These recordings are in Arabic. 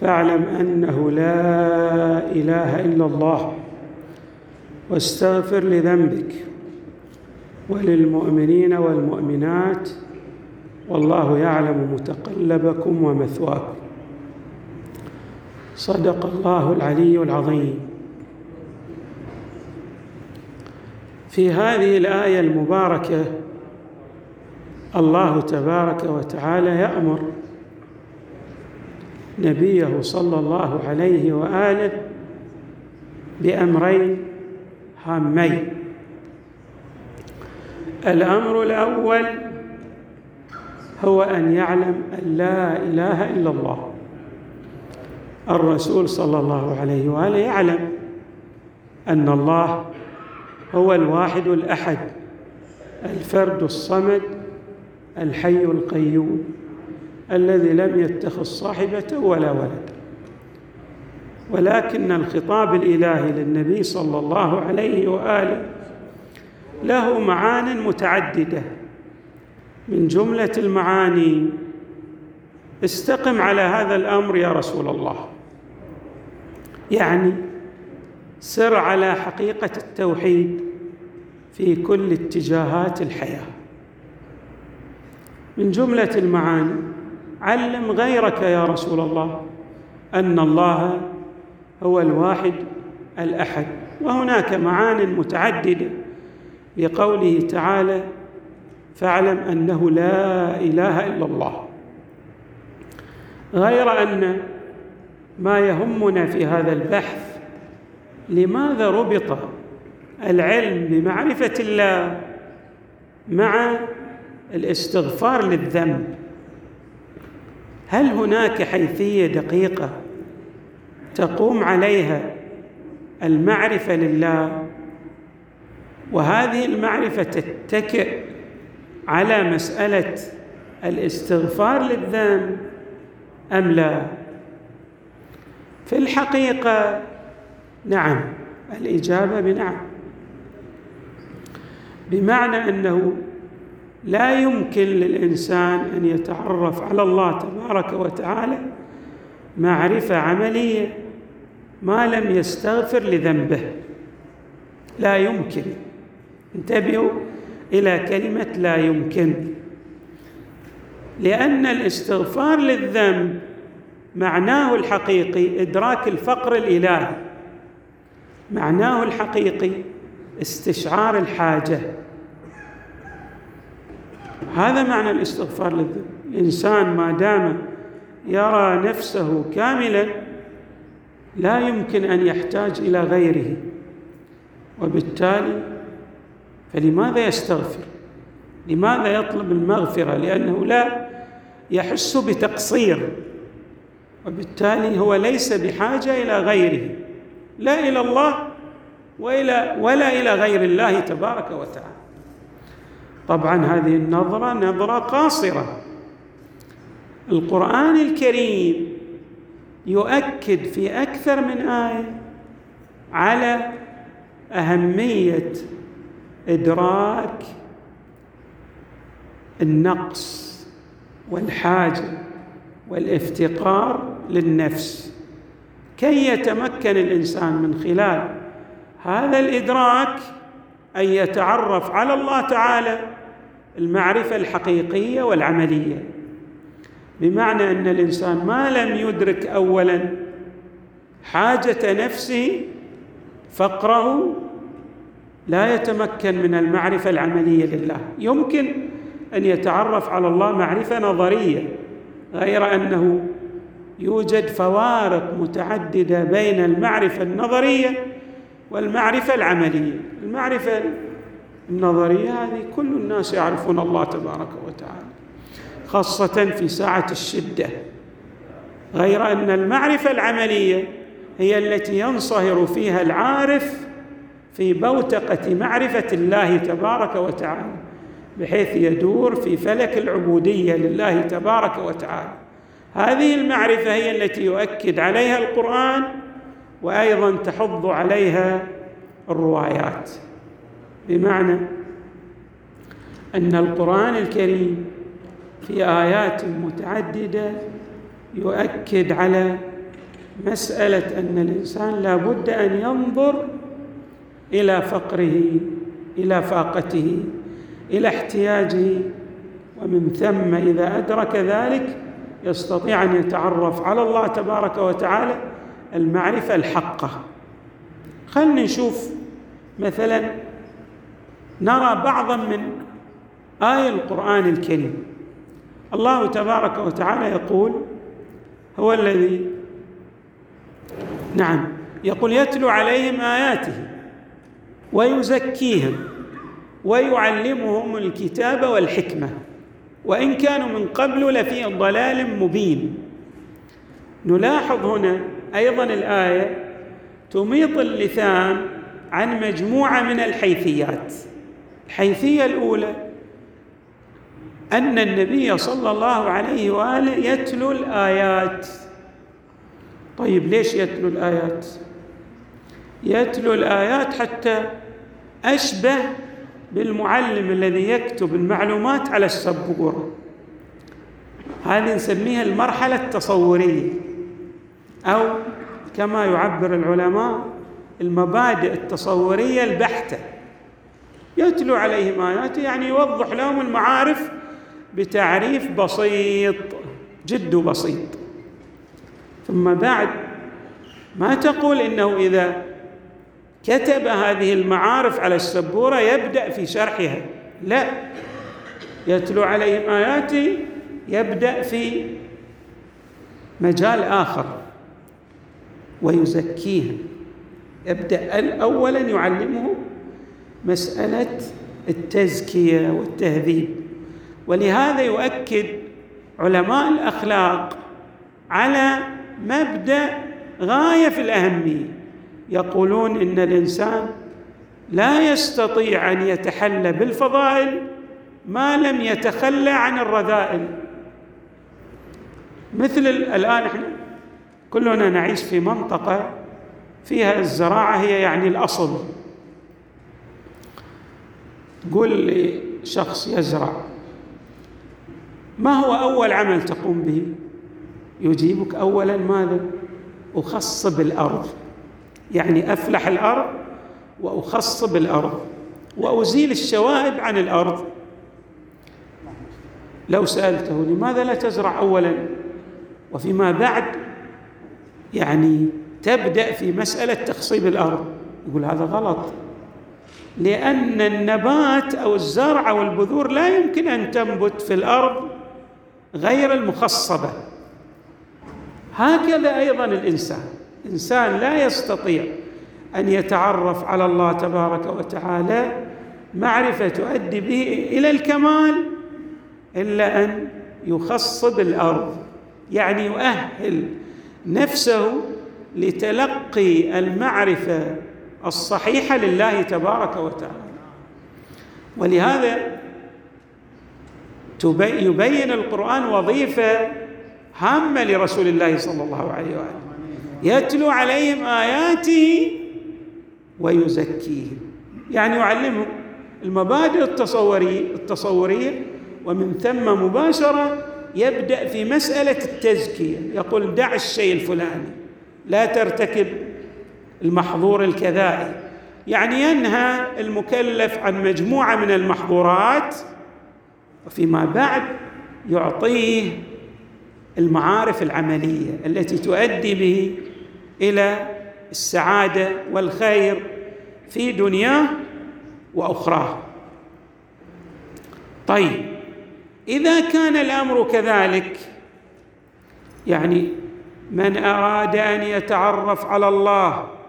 فاعلم أنه لا إله إلا الله واستغفر لذنبك وللمؤمنين والمؤمنات والله يعلم متقلبكم ومثواكم. صدق الله العلي العظيم. في هذه الآية المباركة الله تبارك وتعالى يأمر نبيه صلى الله عليه وآله بأمرين هامين. الأمر الأول هو أن يعلم أن لا إله إلا الله. الرسول صلى الله عليه وآله يعلم أن الله هو الواحد الأحد الفرد الصمد الحي القيوم. الذي لم يتخذ صاحبه ولا ولد. ولكن الخطاب الإلهي للنبي صلى الله عليه وآله له معان متعددة. من جملة المعاني استقم على هذا الأمر يا رسول الله. يعني سر على حقيقة التوحيد في كل اتجاهات الحياة. من جملة المعاني علم غيرك يا رسول الله أن الله هو الواحد الأحد. وهناك معان متعددة لقوله تعالى فاعلم أنه لا إله إلا الله. غير أن ما يهمنا في هذا البحث لماذا ربط العلم بمعرفة الله مع الاستغفار للذنب؟ هل هناك حيثية دقيقة تقوم عليها المعرفة لله؟ وهذه المعرفة تتكئ على مسألة الاستغفار للذنب أم لا؟ في الحقيقة نعم الإجابة بنعم. بمعنى أنه لا يمكن للإنسان أن يتعرف على الله تبارك وتعالى معرفة عملية ما لم يستغفر لذنبه. لا يمكن. انتبهوا إلى كلمة لا يمكن. لأن الاستغفار للذنب معناه الحقيقي إدراك الفقر الإلهي. معناه الحقيقي استشعار الحاجة. هذا معنى الاستغفار للذنب. الإنسان ما دام يرى نفسه كاملا لا يمكن أن يحتاج إلى غيره. وبالتالي فلماذا يستغفر؟ لماذا يطلب المغفرة؟ لأنه لا يحس بتقصير. وبالتالي هو ليس بحاجة إلى غيره. لا إلى الله والى ولا إلى غير الله تبارك وتعالى. طبعا هذه النظرة نظرة قاصرة. القرآن الكريم يؤكد في أكثر من آية على أهمية إدراك النقص والحاجة والإفتقار للنفس. كي يتمكن الإنسان من خلال هذا الإدراك أن يتعرف على الله تعالى المعرفة الحقيقية والعملية. بمعنى أن الإنسان ما لم يدرك اولا حاجة نفسه فقره لا يتمكن من المعرفة العملية لله. يمكن أن يتعرف على الله معرفة نظرية غير أنه يوجد فوارق متعددة بين المعرفة النظرية والمعرفة العملية. المعرفة النظرية هذه كل الناس يعرفون الله تبارك وتعالى خاصة في ساعة الشدة. غير أن المعرفة العملية هي التي ينصهر فيها العارف في بوتقة معرفة الله تبارك وتعالى بحيث يدور في فلك العبودية لله تبارك وتعالى. هذه المعرفة هي التي يؤكد عليها القرآن وأيضا تحض عليها الروايات. بمعنى أن القرآن الكريم في آيات متعددة يؤكد على مسألة أن الإنسان لا بد أن ينظر إلى فقره إلى فاقته إلى احتياجه ومن ثم إذا أدرك ذلك يستطيع أن يتعرف على الله تبارك وتعالى المعرفة الحقة. خلنا نشوف مثلا نرى بعضا من آية القرآن الكريم. الله تبارك وتعالى يقول هو الذي نعم يقول يتلو عليهم آياته ويزكيهم ويعلمهم الكتاب والحكمة. وإن كانوا من قبل لفي ضلال مبين. نلاحظ هنا أيضا الآية تميط اللثام عن مجموعة من الحيثيات. الحيثية الأولى أن النبي صلى الله عليه وآله يتلو الآيات. طيب ليش يتلو الآيات؟ يتلو الآيات حتى أشبه بالمعلم الذي يكتب المعلومات على السبورة. هذه نسميها المرحلة التصورية أو كما يعبر العلماء المبادئ التصورية البحتة. يتلو عليهم آياته يعني يوضح لهم المعارف بتعريف بسيط جد بسيط. ثم بعد ما تقول إنه إذا كتب هذه المعارف على السبورة يبدأ في شرحها. لا يتلو عليهم اياته يبدأ في مجال آخر ويزكيهم يبدأ اولا يعلمهم مسألة التزكية والتهذيب. ولهذا يؤكد علماء الأخلاق على مبدأ غاية في الأهمية. يقولون إن الإنسان لا يستطيع أن يتحلى بالفضائل ما لم يتخلى عن الرذائل. مثل الآن إحنا كلنا نعيش في منطقة فيها الزراعة هي يعني الأصل. قل لي شخص يزرع. ما هو أول عمل تقوم به؟ يجيبك اولا ماذا؟ أخصب الأرض. يعني أفلح الأرض وأخصب الأرض وأزيل الشوائب عن الأرض. لو سالته لماذا لا تزرع اولا؟ وفيما بعد يعني تبدأ في مسألة تخصيب الأرض. يقول هذا غلط. لأن النبات أو الزرع أو البذور لا يمكن أن تنبت في الأرض غير المخصبة. هكذا أيضا الإنسان. انسان لا يستطيع أن يتعرف على الله تبارك وتعالى معرفة تؤدي به إلى الكمال إلا أن يخصب الأرض. يعني يؤهل نفسه لتلقي المعرفة الصحيحه لله تبارك وتعالى. ولهذا يبين القرآن وظيفة هامة لرسول الله صلى الله عليه وآله. يتلو عليهم آياته ويزكيهم. يعني يعلمهم المبادئ التصوريه التصورية ومن ثم مباشرة يبدأ في مسألة التزكية. يقول دع الشيء الفلاني لا ترتكب المحظور الكذائي. يعني ينهى المكلف عن مجموعة من المحظورات وفيما بعد يعطيه المعارف العملية التي تؤدي به إلى السعادة والخير في دنياه وأخراه. طيب إذا كان الأمر كذلك يعني من أراد أن يتعرف على الله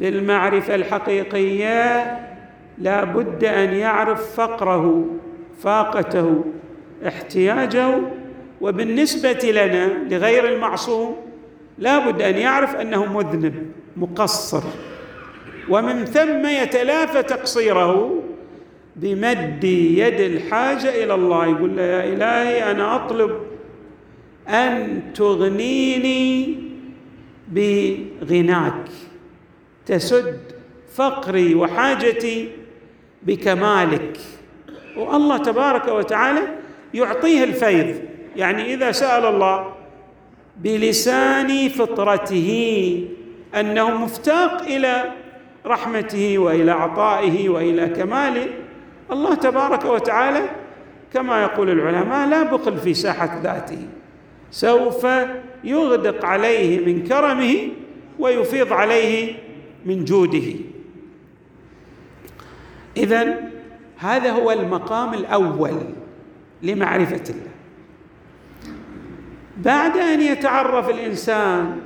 بالمعرفة الحقيقية لا بد أن يعرف فقره فاقته احتياجه. وبالنسبة لنا لغير المعصوم لابد أن يعرف أنه مذنب مقصر. ومن ثم يتلافى تقصيره بمد يد الحاجة إلى الله يقول له يا إلهي أنا أطلب أن تغنيني بغناك. تسد فقري وحاجتي بكمالك. والله تبارك وتعالى يعطيه الفيض. يعني إذا سأل الله بلسان فطرته أنه مفتاق إلى رحمته وإلى عطائه وإلى كماله الله تبارك وتعالى كما يقول العلماء لا بخل في ساحة ذاته. سوف يغدق عليه من كرمه ويفيض عليه من جوده. اذا هذا هو المقام الأول لمعرفة الله. بعد أن يتعرف الإنسان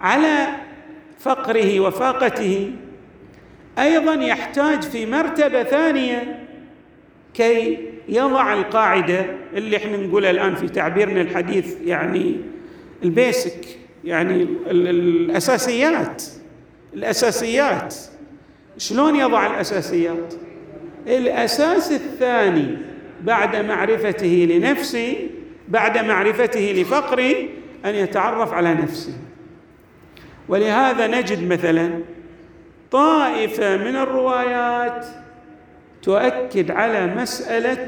على فقره وفاقته أيضا يحتاج في مرتبة ثانية كي يضع القاعدة اللي إحنا نقولها الآن في تعبيرنا الحديث يعني البيسك يعني الأساسيات. الأساسيات. شلون يضع الأساسيات؟ الأساس الثاني بعد معرفته لنفسه بعد معرفته لفقره أن يتعرف على نفسه. ولهذا نجد مثلا طائفة من الروايات تؤكد على مسألة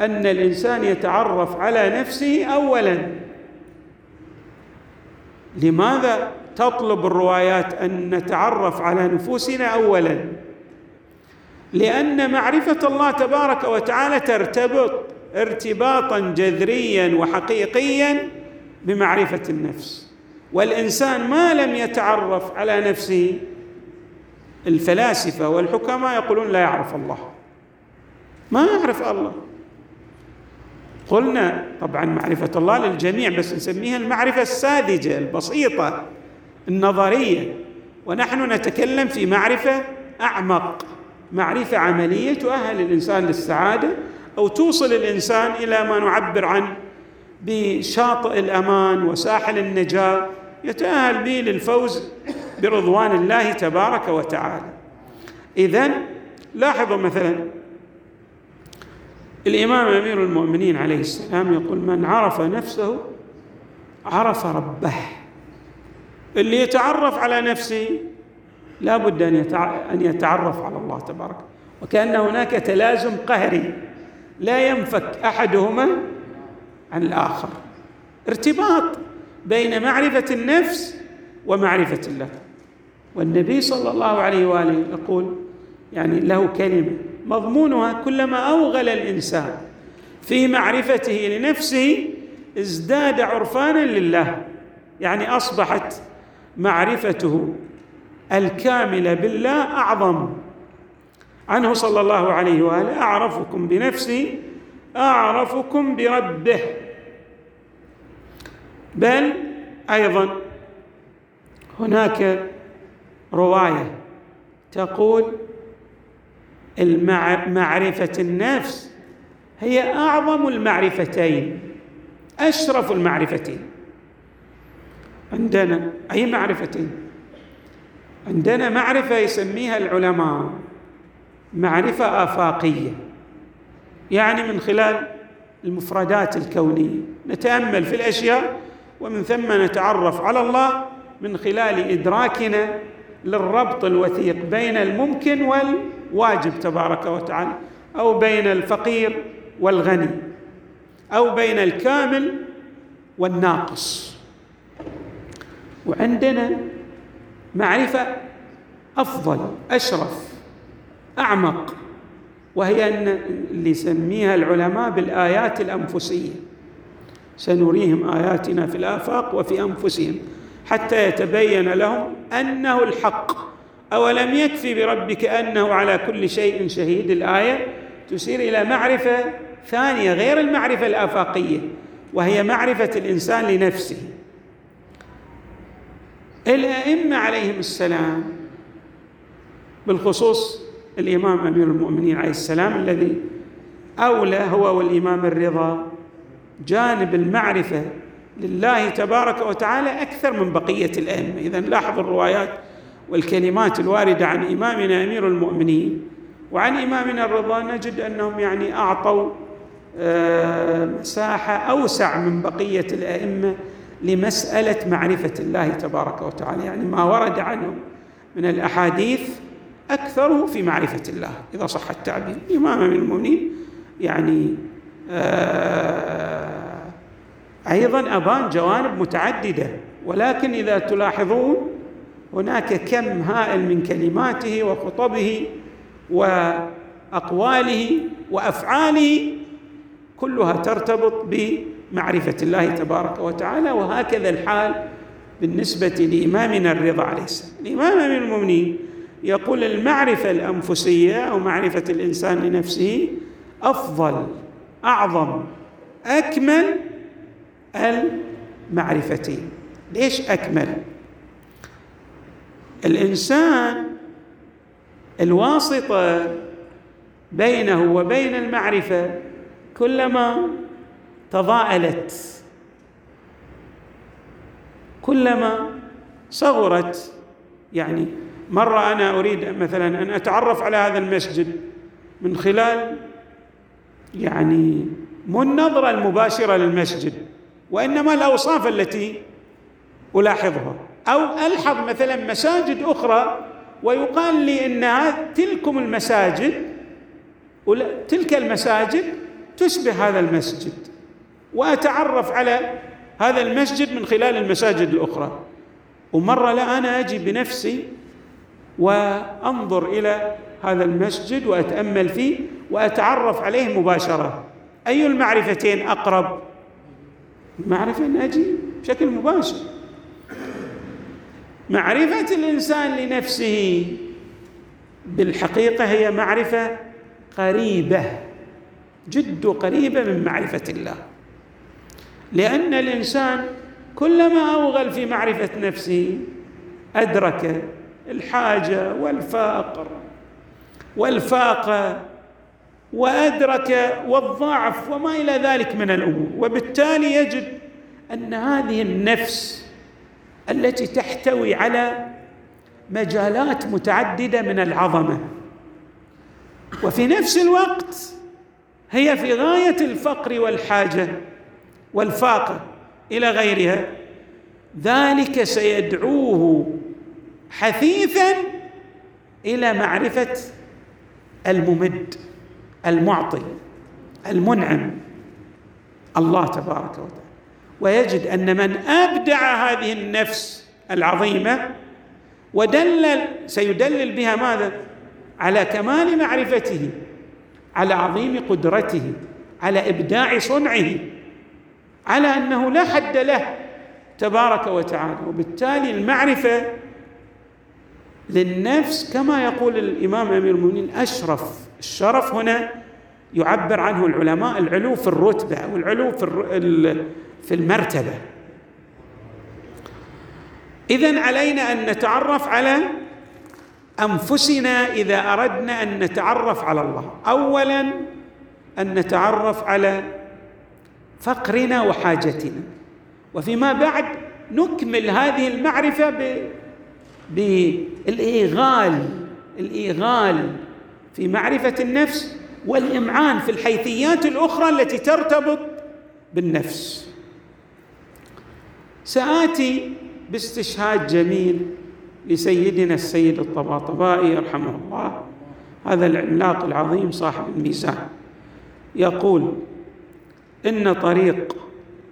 أن الإنسان يتعرف على نفسه اولا. لماذا؟ تطلب الروايات أن نتعرف على نفوسنا اولا. لأن معرفة الله تبارك وتعالى ترتبط ارتباطا جذريا وحقيقيا بمعرفة النفس. والإنسان ما لم يتعرف على نفسه الفلاسفة والحكماء يقولون لا يعرف الله. ما يعرف الله. قلنا طبعا معرفة الله للجميع بس نسميها المعرفة الساذجة البسيطة. النظرية. ونحن نتكلم في معرفة أعمق معرفة عملية تؤهل الإنسان للسعادة أو توصل الإنسان إلى ما نعبر عنه بشاطئ الأمان وساحل النجاة يتأهل به للفوز برضوان الله تبارك وتعالى. اذا لاحظوا مثلا الإمام أمير المؤمنين عليه السلام يقول من عرف نفسه عرف ربه. اللي يتعرف على نفسه لا بد أن يتعرف على الله تبارك. وكأن هناك تلازم قهري لا ينفك أحدهما عن الآخر. ارتباط بين معرفة النفس ومعرفة الله. والنبي صلى الله عليه وآله يقول يعني له كلمة مضمونها كلما أوغل الإنسان في معرفته لنفسه ازداد عرفانا لله. يعني أصبحت معرفته الكامله بالله أعظم. عنه صلى الله عليه وآله أعرفكم بنفسي أعرفكم بربه. بل أيضا هناك رواية تقول معرفة النفس هي أعظم المعرفتين أشرف المعرفتين. عندنا أي معرفتين عندنا معرفة يسميها العلماء معرفة آفاقية. يعني من خلال المفردات الكونية. نتأمل في الأشياء ومن ثم نتعرف على الله من خلال إدراكنا للربط الوثيق بين الممكن والواجب تبارك وتعالى أو بين الفقير والغني أو بين الكامل والناقص. وعندنا معرفة أفضل أشرف أعمق وهي أن اللي يسميها العلماء بالآيات الأنفسية. سنريهم آياتنا في الآفاق وفي أنفسهم حتى يتبين لهم أنه الحق. أولم يكفي بربك أنه على كل شيء شهيد؟ الآية تشير إلى معرفة ثانية غير المعرفة الآفاقية وهي معرفة الإنسان لنفسه. الأئمة عليهم السلام بالخصوص الإمام أمير المؤمنين عليه السلام الذي أولى هو والإمام الرضا جانب المعرفة لله تبارك وتعالى أكثر من بقية الأئمة. اذا لاحظ الروايات والكلمات الواردة عن إمامنا أمير المؤمنين وعن إمامنا الرضا نجد أنهم يعني أعطوا آه، مساحة أوسع من بقية الأئمة لمسألة معرفة الله تبارك وتعالى يعني ما ورد عنهم من الأحاديث أكثره في معرفة الله. إذا صح التعبير إمام من المؤمنين يعني آه، أيضا أبان جوانب متعددة ولكن إذا تلاحظون هناك كم هائل من كلماته وخطبه وأقواله وأفعاله كلها ترتبط بمعرفه الله تبارك وتعالى وهكذا الحال بالنسبة لإمامنا الرضا عليه السلام. الإمام أمير المؤمنين يقول المعرفة الأنفسية أو معرفة الإنسان لنفسه أفضل أعظم أكمل المعرفتين ليش أكمل؟ الإنسان الواسطة بينه وبين المعرفة كلما تضاءلت. كلما صغرت يعني مرة أنا أريد مثلا أن أتعرف على هذا المسجد من خلال يعني مو النظرة المباشرة للمسجد وإنما الأوصاف التي ألاحظها. أو ألحظ مثلا مساجد أخرى ويقال لي إن تلكم المساجد تلك المساجد تشبه هذا المسجد. وأتعرف على هذا المسجد من خلال المساجد الأخرى. ومرة لا أنا أجي بنفسي وأنظر إلى هذا المسجد وأتأمل فيه وأتعرف عليه مباشرة. أي المعرفتين أقرب؟ المعرفه إن أجي بشكل مباشر. معرفة الإنسان لنفسه بالحقيقة هي معرفة قريبة جد قريبة من معرفة الله. لأن الإنسان كلما أوغل في معرفة نفسه أدرك الحاجة والفقر والفاقه وأدرك والضعف وما إلى ذلك من الأمور. وبالتالي يجد أن هذه النفس التي تحتوي على مجالات متعددة من العظمة وفي نفس الوقت هي في غاية الفقر والحاجة. والفاقة إلى غيرها ذلك سيدعوه حثيثا إلى معرفة الممد المعطي المنعم الله تبارك وتعالى. ويجد أن من أبدع هذه النفس العظيمة ودلل سيدلل بها ماذا؟ على كمال معرفته على عظيم قدرته على إبداع صنعه. على أنه لا حد له تبارك وتعالى. وبالتالي المعرفة للنفس كما يقول الإمام أمير المؤمنين أشرف الشرف هنا يعبر عنه العلماء العلو في الرتبة أو العلو في في المرتبة. اذا علينا أن نتعرف على أنفسنا إذا أردنا أن نتعرف على الله. اولا أن نتعرف على فقرنا وحاجتنا. وفيما بعد نكمل هذه المعرفة بالايغال الإيغال في معرفة النفس والإمعان في الحيثيات الأخرى التي ترتبط بالنفس. سآتي باستشهاد جميل لسيدنا السيد الطباطبائي رحمه الله هذا العملاق العظيم صاحب الميزان يقول إن طريق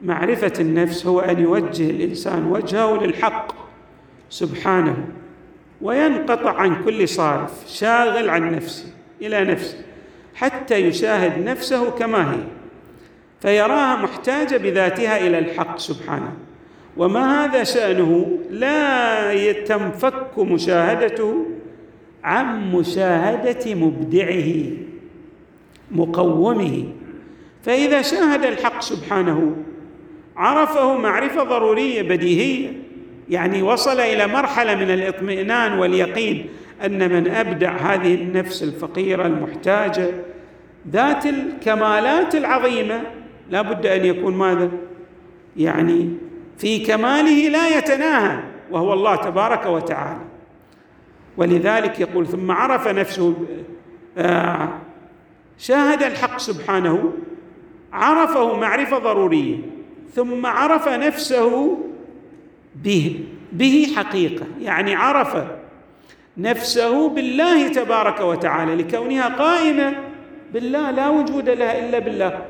معرفة النفس هو أن يوجه الإنسان وجهه للحق سبحانه وينقطع عن كل صارف شاغل عن نفسه إلى نفسه حتى يشاهد نفسه كما هي فيراها محتاجة بذاتها إلى الحق سبحانه. وما هذا شأنه؟ لا تنفك مشاهدته عن مشاهدة مبدعه مقومه. فإذا شاهد الحق سبحانه عرفه معرفة ضرورية بديهية يعني وصل إلى مرحلة من الإطمئنان واليقين أن من أبدع هذه النفس الفقيرة المحتاجة ذات الكمالات العظيمة لا بد أن يكون ماذا؟ يعني في كماله لا يتناهى وهو الله تبارك وتعالى. ولذلك يقول ثم عرف نفسه آه، شاهد الحق سبحانه عرفه معرفة ضرورية ثم عرف نفسه به به حقيقة يعني عرف نفسه بالله تبارك وتعالى لكونها قائمة بالله لا وجود لها إلا بالله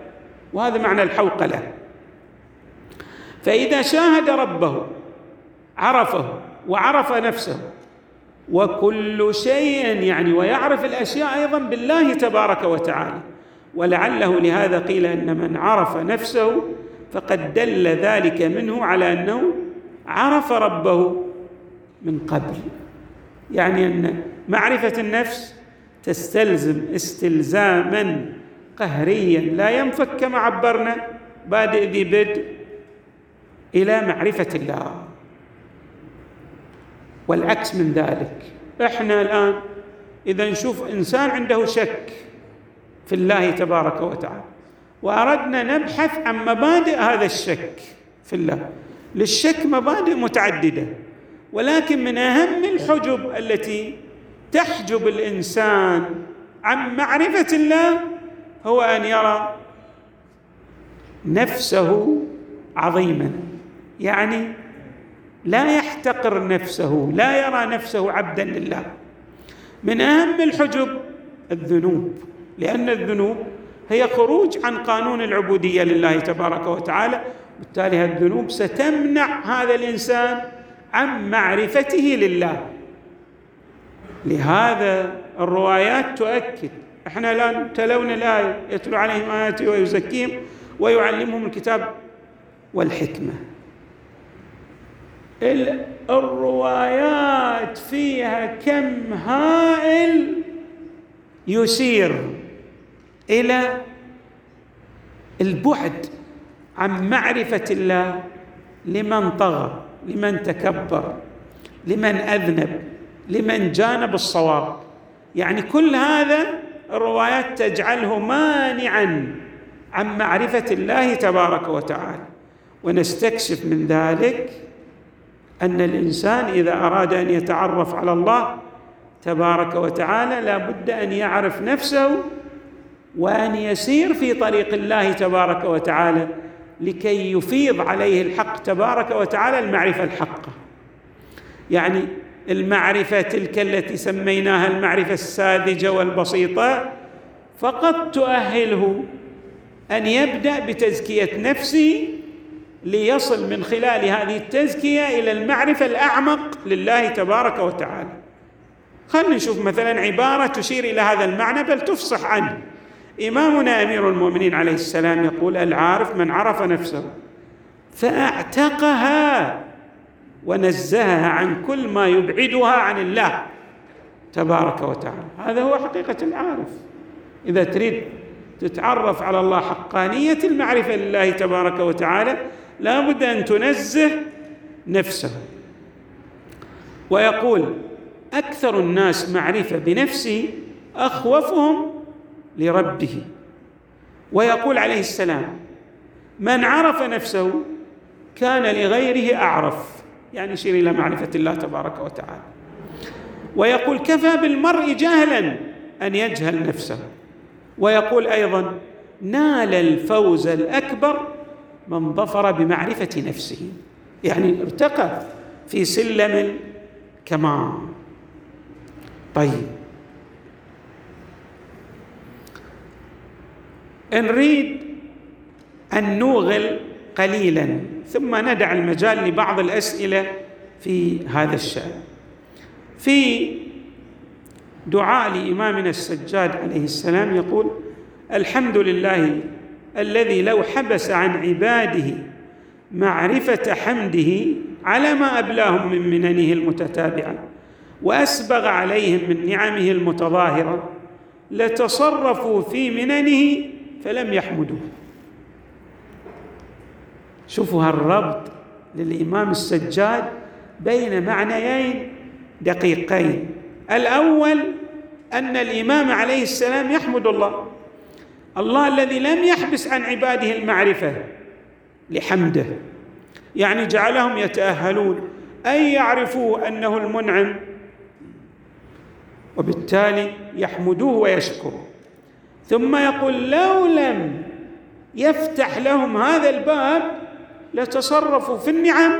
وهذا معنى الحوقله فإذا شاهد ربه عرفه وعرف نفسه وكل شيء يعني ويعرف الأشياء أيضا بالله تبارك وتعالى ولعله لهذا قيل أن من عرف نفسه فقد دل ذلك منه على أنه عرف ربه من قبل. يعني أن معرفة النفس تستلزم استلزاما قهريا لا ينفك كما عبرنا بادئ ذي بدء إلى معرفة الله. والعكس من ذلك. إحنا الآن إذا نشوف إنسان عنده شك في الله تبارك وتعالى. وأردنا نبحث عن مبادئ هذا الشك في الله. للشك مبادئ متعددة ولكن من أهم الحجب التي تحجب الإنسان عن معرفة الله هو أن يرى نفسه عظيما. يعني لا يحتقر نفسه لا يرى نفسه عبدا لله. من أهم الحجب الذنوب. لأن الذنوب هي خروج عن قانون العبودية لله تبارك وتعالى. بالتالي الذنوب ستمنع هذا الإنسان عن معرفته لله. لهذا الروايات تؤكد. إحنا الان تلونا الآية يتلو عليهم اياته ويزكيهم ويعلمهم الكتاب والحكمة. الروايات فيها كم هائل يشير إلى البعد عن معرفة الله لمن طغى لمن تكبر لمن أذنب لمن جانب الصواب. يعني كل هذا الروايات تجعله مانعا عن معرفة الله تبارك وتعالى. ونستكشف من ذلك أن الإنسان إذا أراد أن يتعرف على الله تبارك وتعالى لا بد أن يعرف نفسه وأن يسير في طريق الله تبارك وتعالى لكي يفيض عليه الحق تبارك وتعالى المعرفة الحقه يعني المعرفة تلك التي سميناها المعرفة الساذجة والبسيطة فقط تؤهله أن يبدأ بتزكية نفسه ليصل من خلال هذه التزكية إلى المعرفة الأعمق لله تبارك وتعالى. خلينا نشوف مثلا عبارة تشير إلى هذا المعنى بل تفصح عنه. إمامنا أمير المؤمنين عليه السلام يقول العارف من عرف نفسه فأعتقها ونزهها عن كل ما يبعدها عن الله تبارك وتعالى. هذا هو حقيقة العارف. إذا تريد تتعرف على الله حقانية المعرفة لله تبارك وتعالى لا بد أن تنزه نفسه. ويقول أكثر الناس معرفة بنفسه أخوفهم لربه. ويقول عليه السلام من عرف نفسه كان لغيره أعرف. يعني يشير إلى معرفة الله تبارك وتعالى. ويقول كفى بالمرء جهلا أن يجهل نفسه. ويقول أيضا نال الفوز الأكبر من ظفر بمعرفة نفسه. يعني ارتقى في سلم الكمال. طيب نريد أن نوغل قليلا ثم ندع المجال لبعض الأسئلة في هذا الشأن. في دعاء لإمامنا السجاد عليه السلام يقول الحمد لله الذي لو حبس عن عباده معرفة حمده على ما أبلاهم من مننه المتتابعة وأسبغ عليهم من نعمه المتظاهرة لتصرفوا في مننه فلم يحمدوه شوفوا هالربط للإمام السجاد بين معنيين دقيقين. الأول أن الإمام عليه السلام يحمد الله. الله الذي لم يحبس عن عباده المعرفة لحمده. يعني جعلهم يتأهلون. ان يعرفوا أنه المنعم. وبالتالي يحمدوه ويشكروه ثم يقول لو لم يفتح لهم هذا الباب لتصرفوا في النعم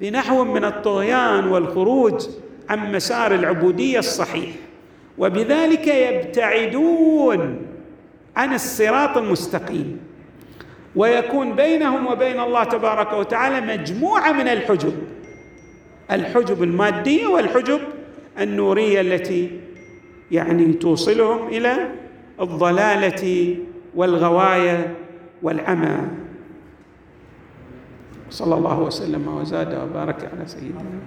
بنحو من الطغيان والخروج عن مسار العبودية الصحيح. وبذلك يبتعدون عن الصراط المستقيم. ويكون بينهم وبين الله تبارك وتعالى مجموعة من الحجب. الحجب المادية والحجب النورية التي يعني توصلهم إلى الضلالة والغواية والعمى. صلى الله وسلم وزاد وبارك على سيدنا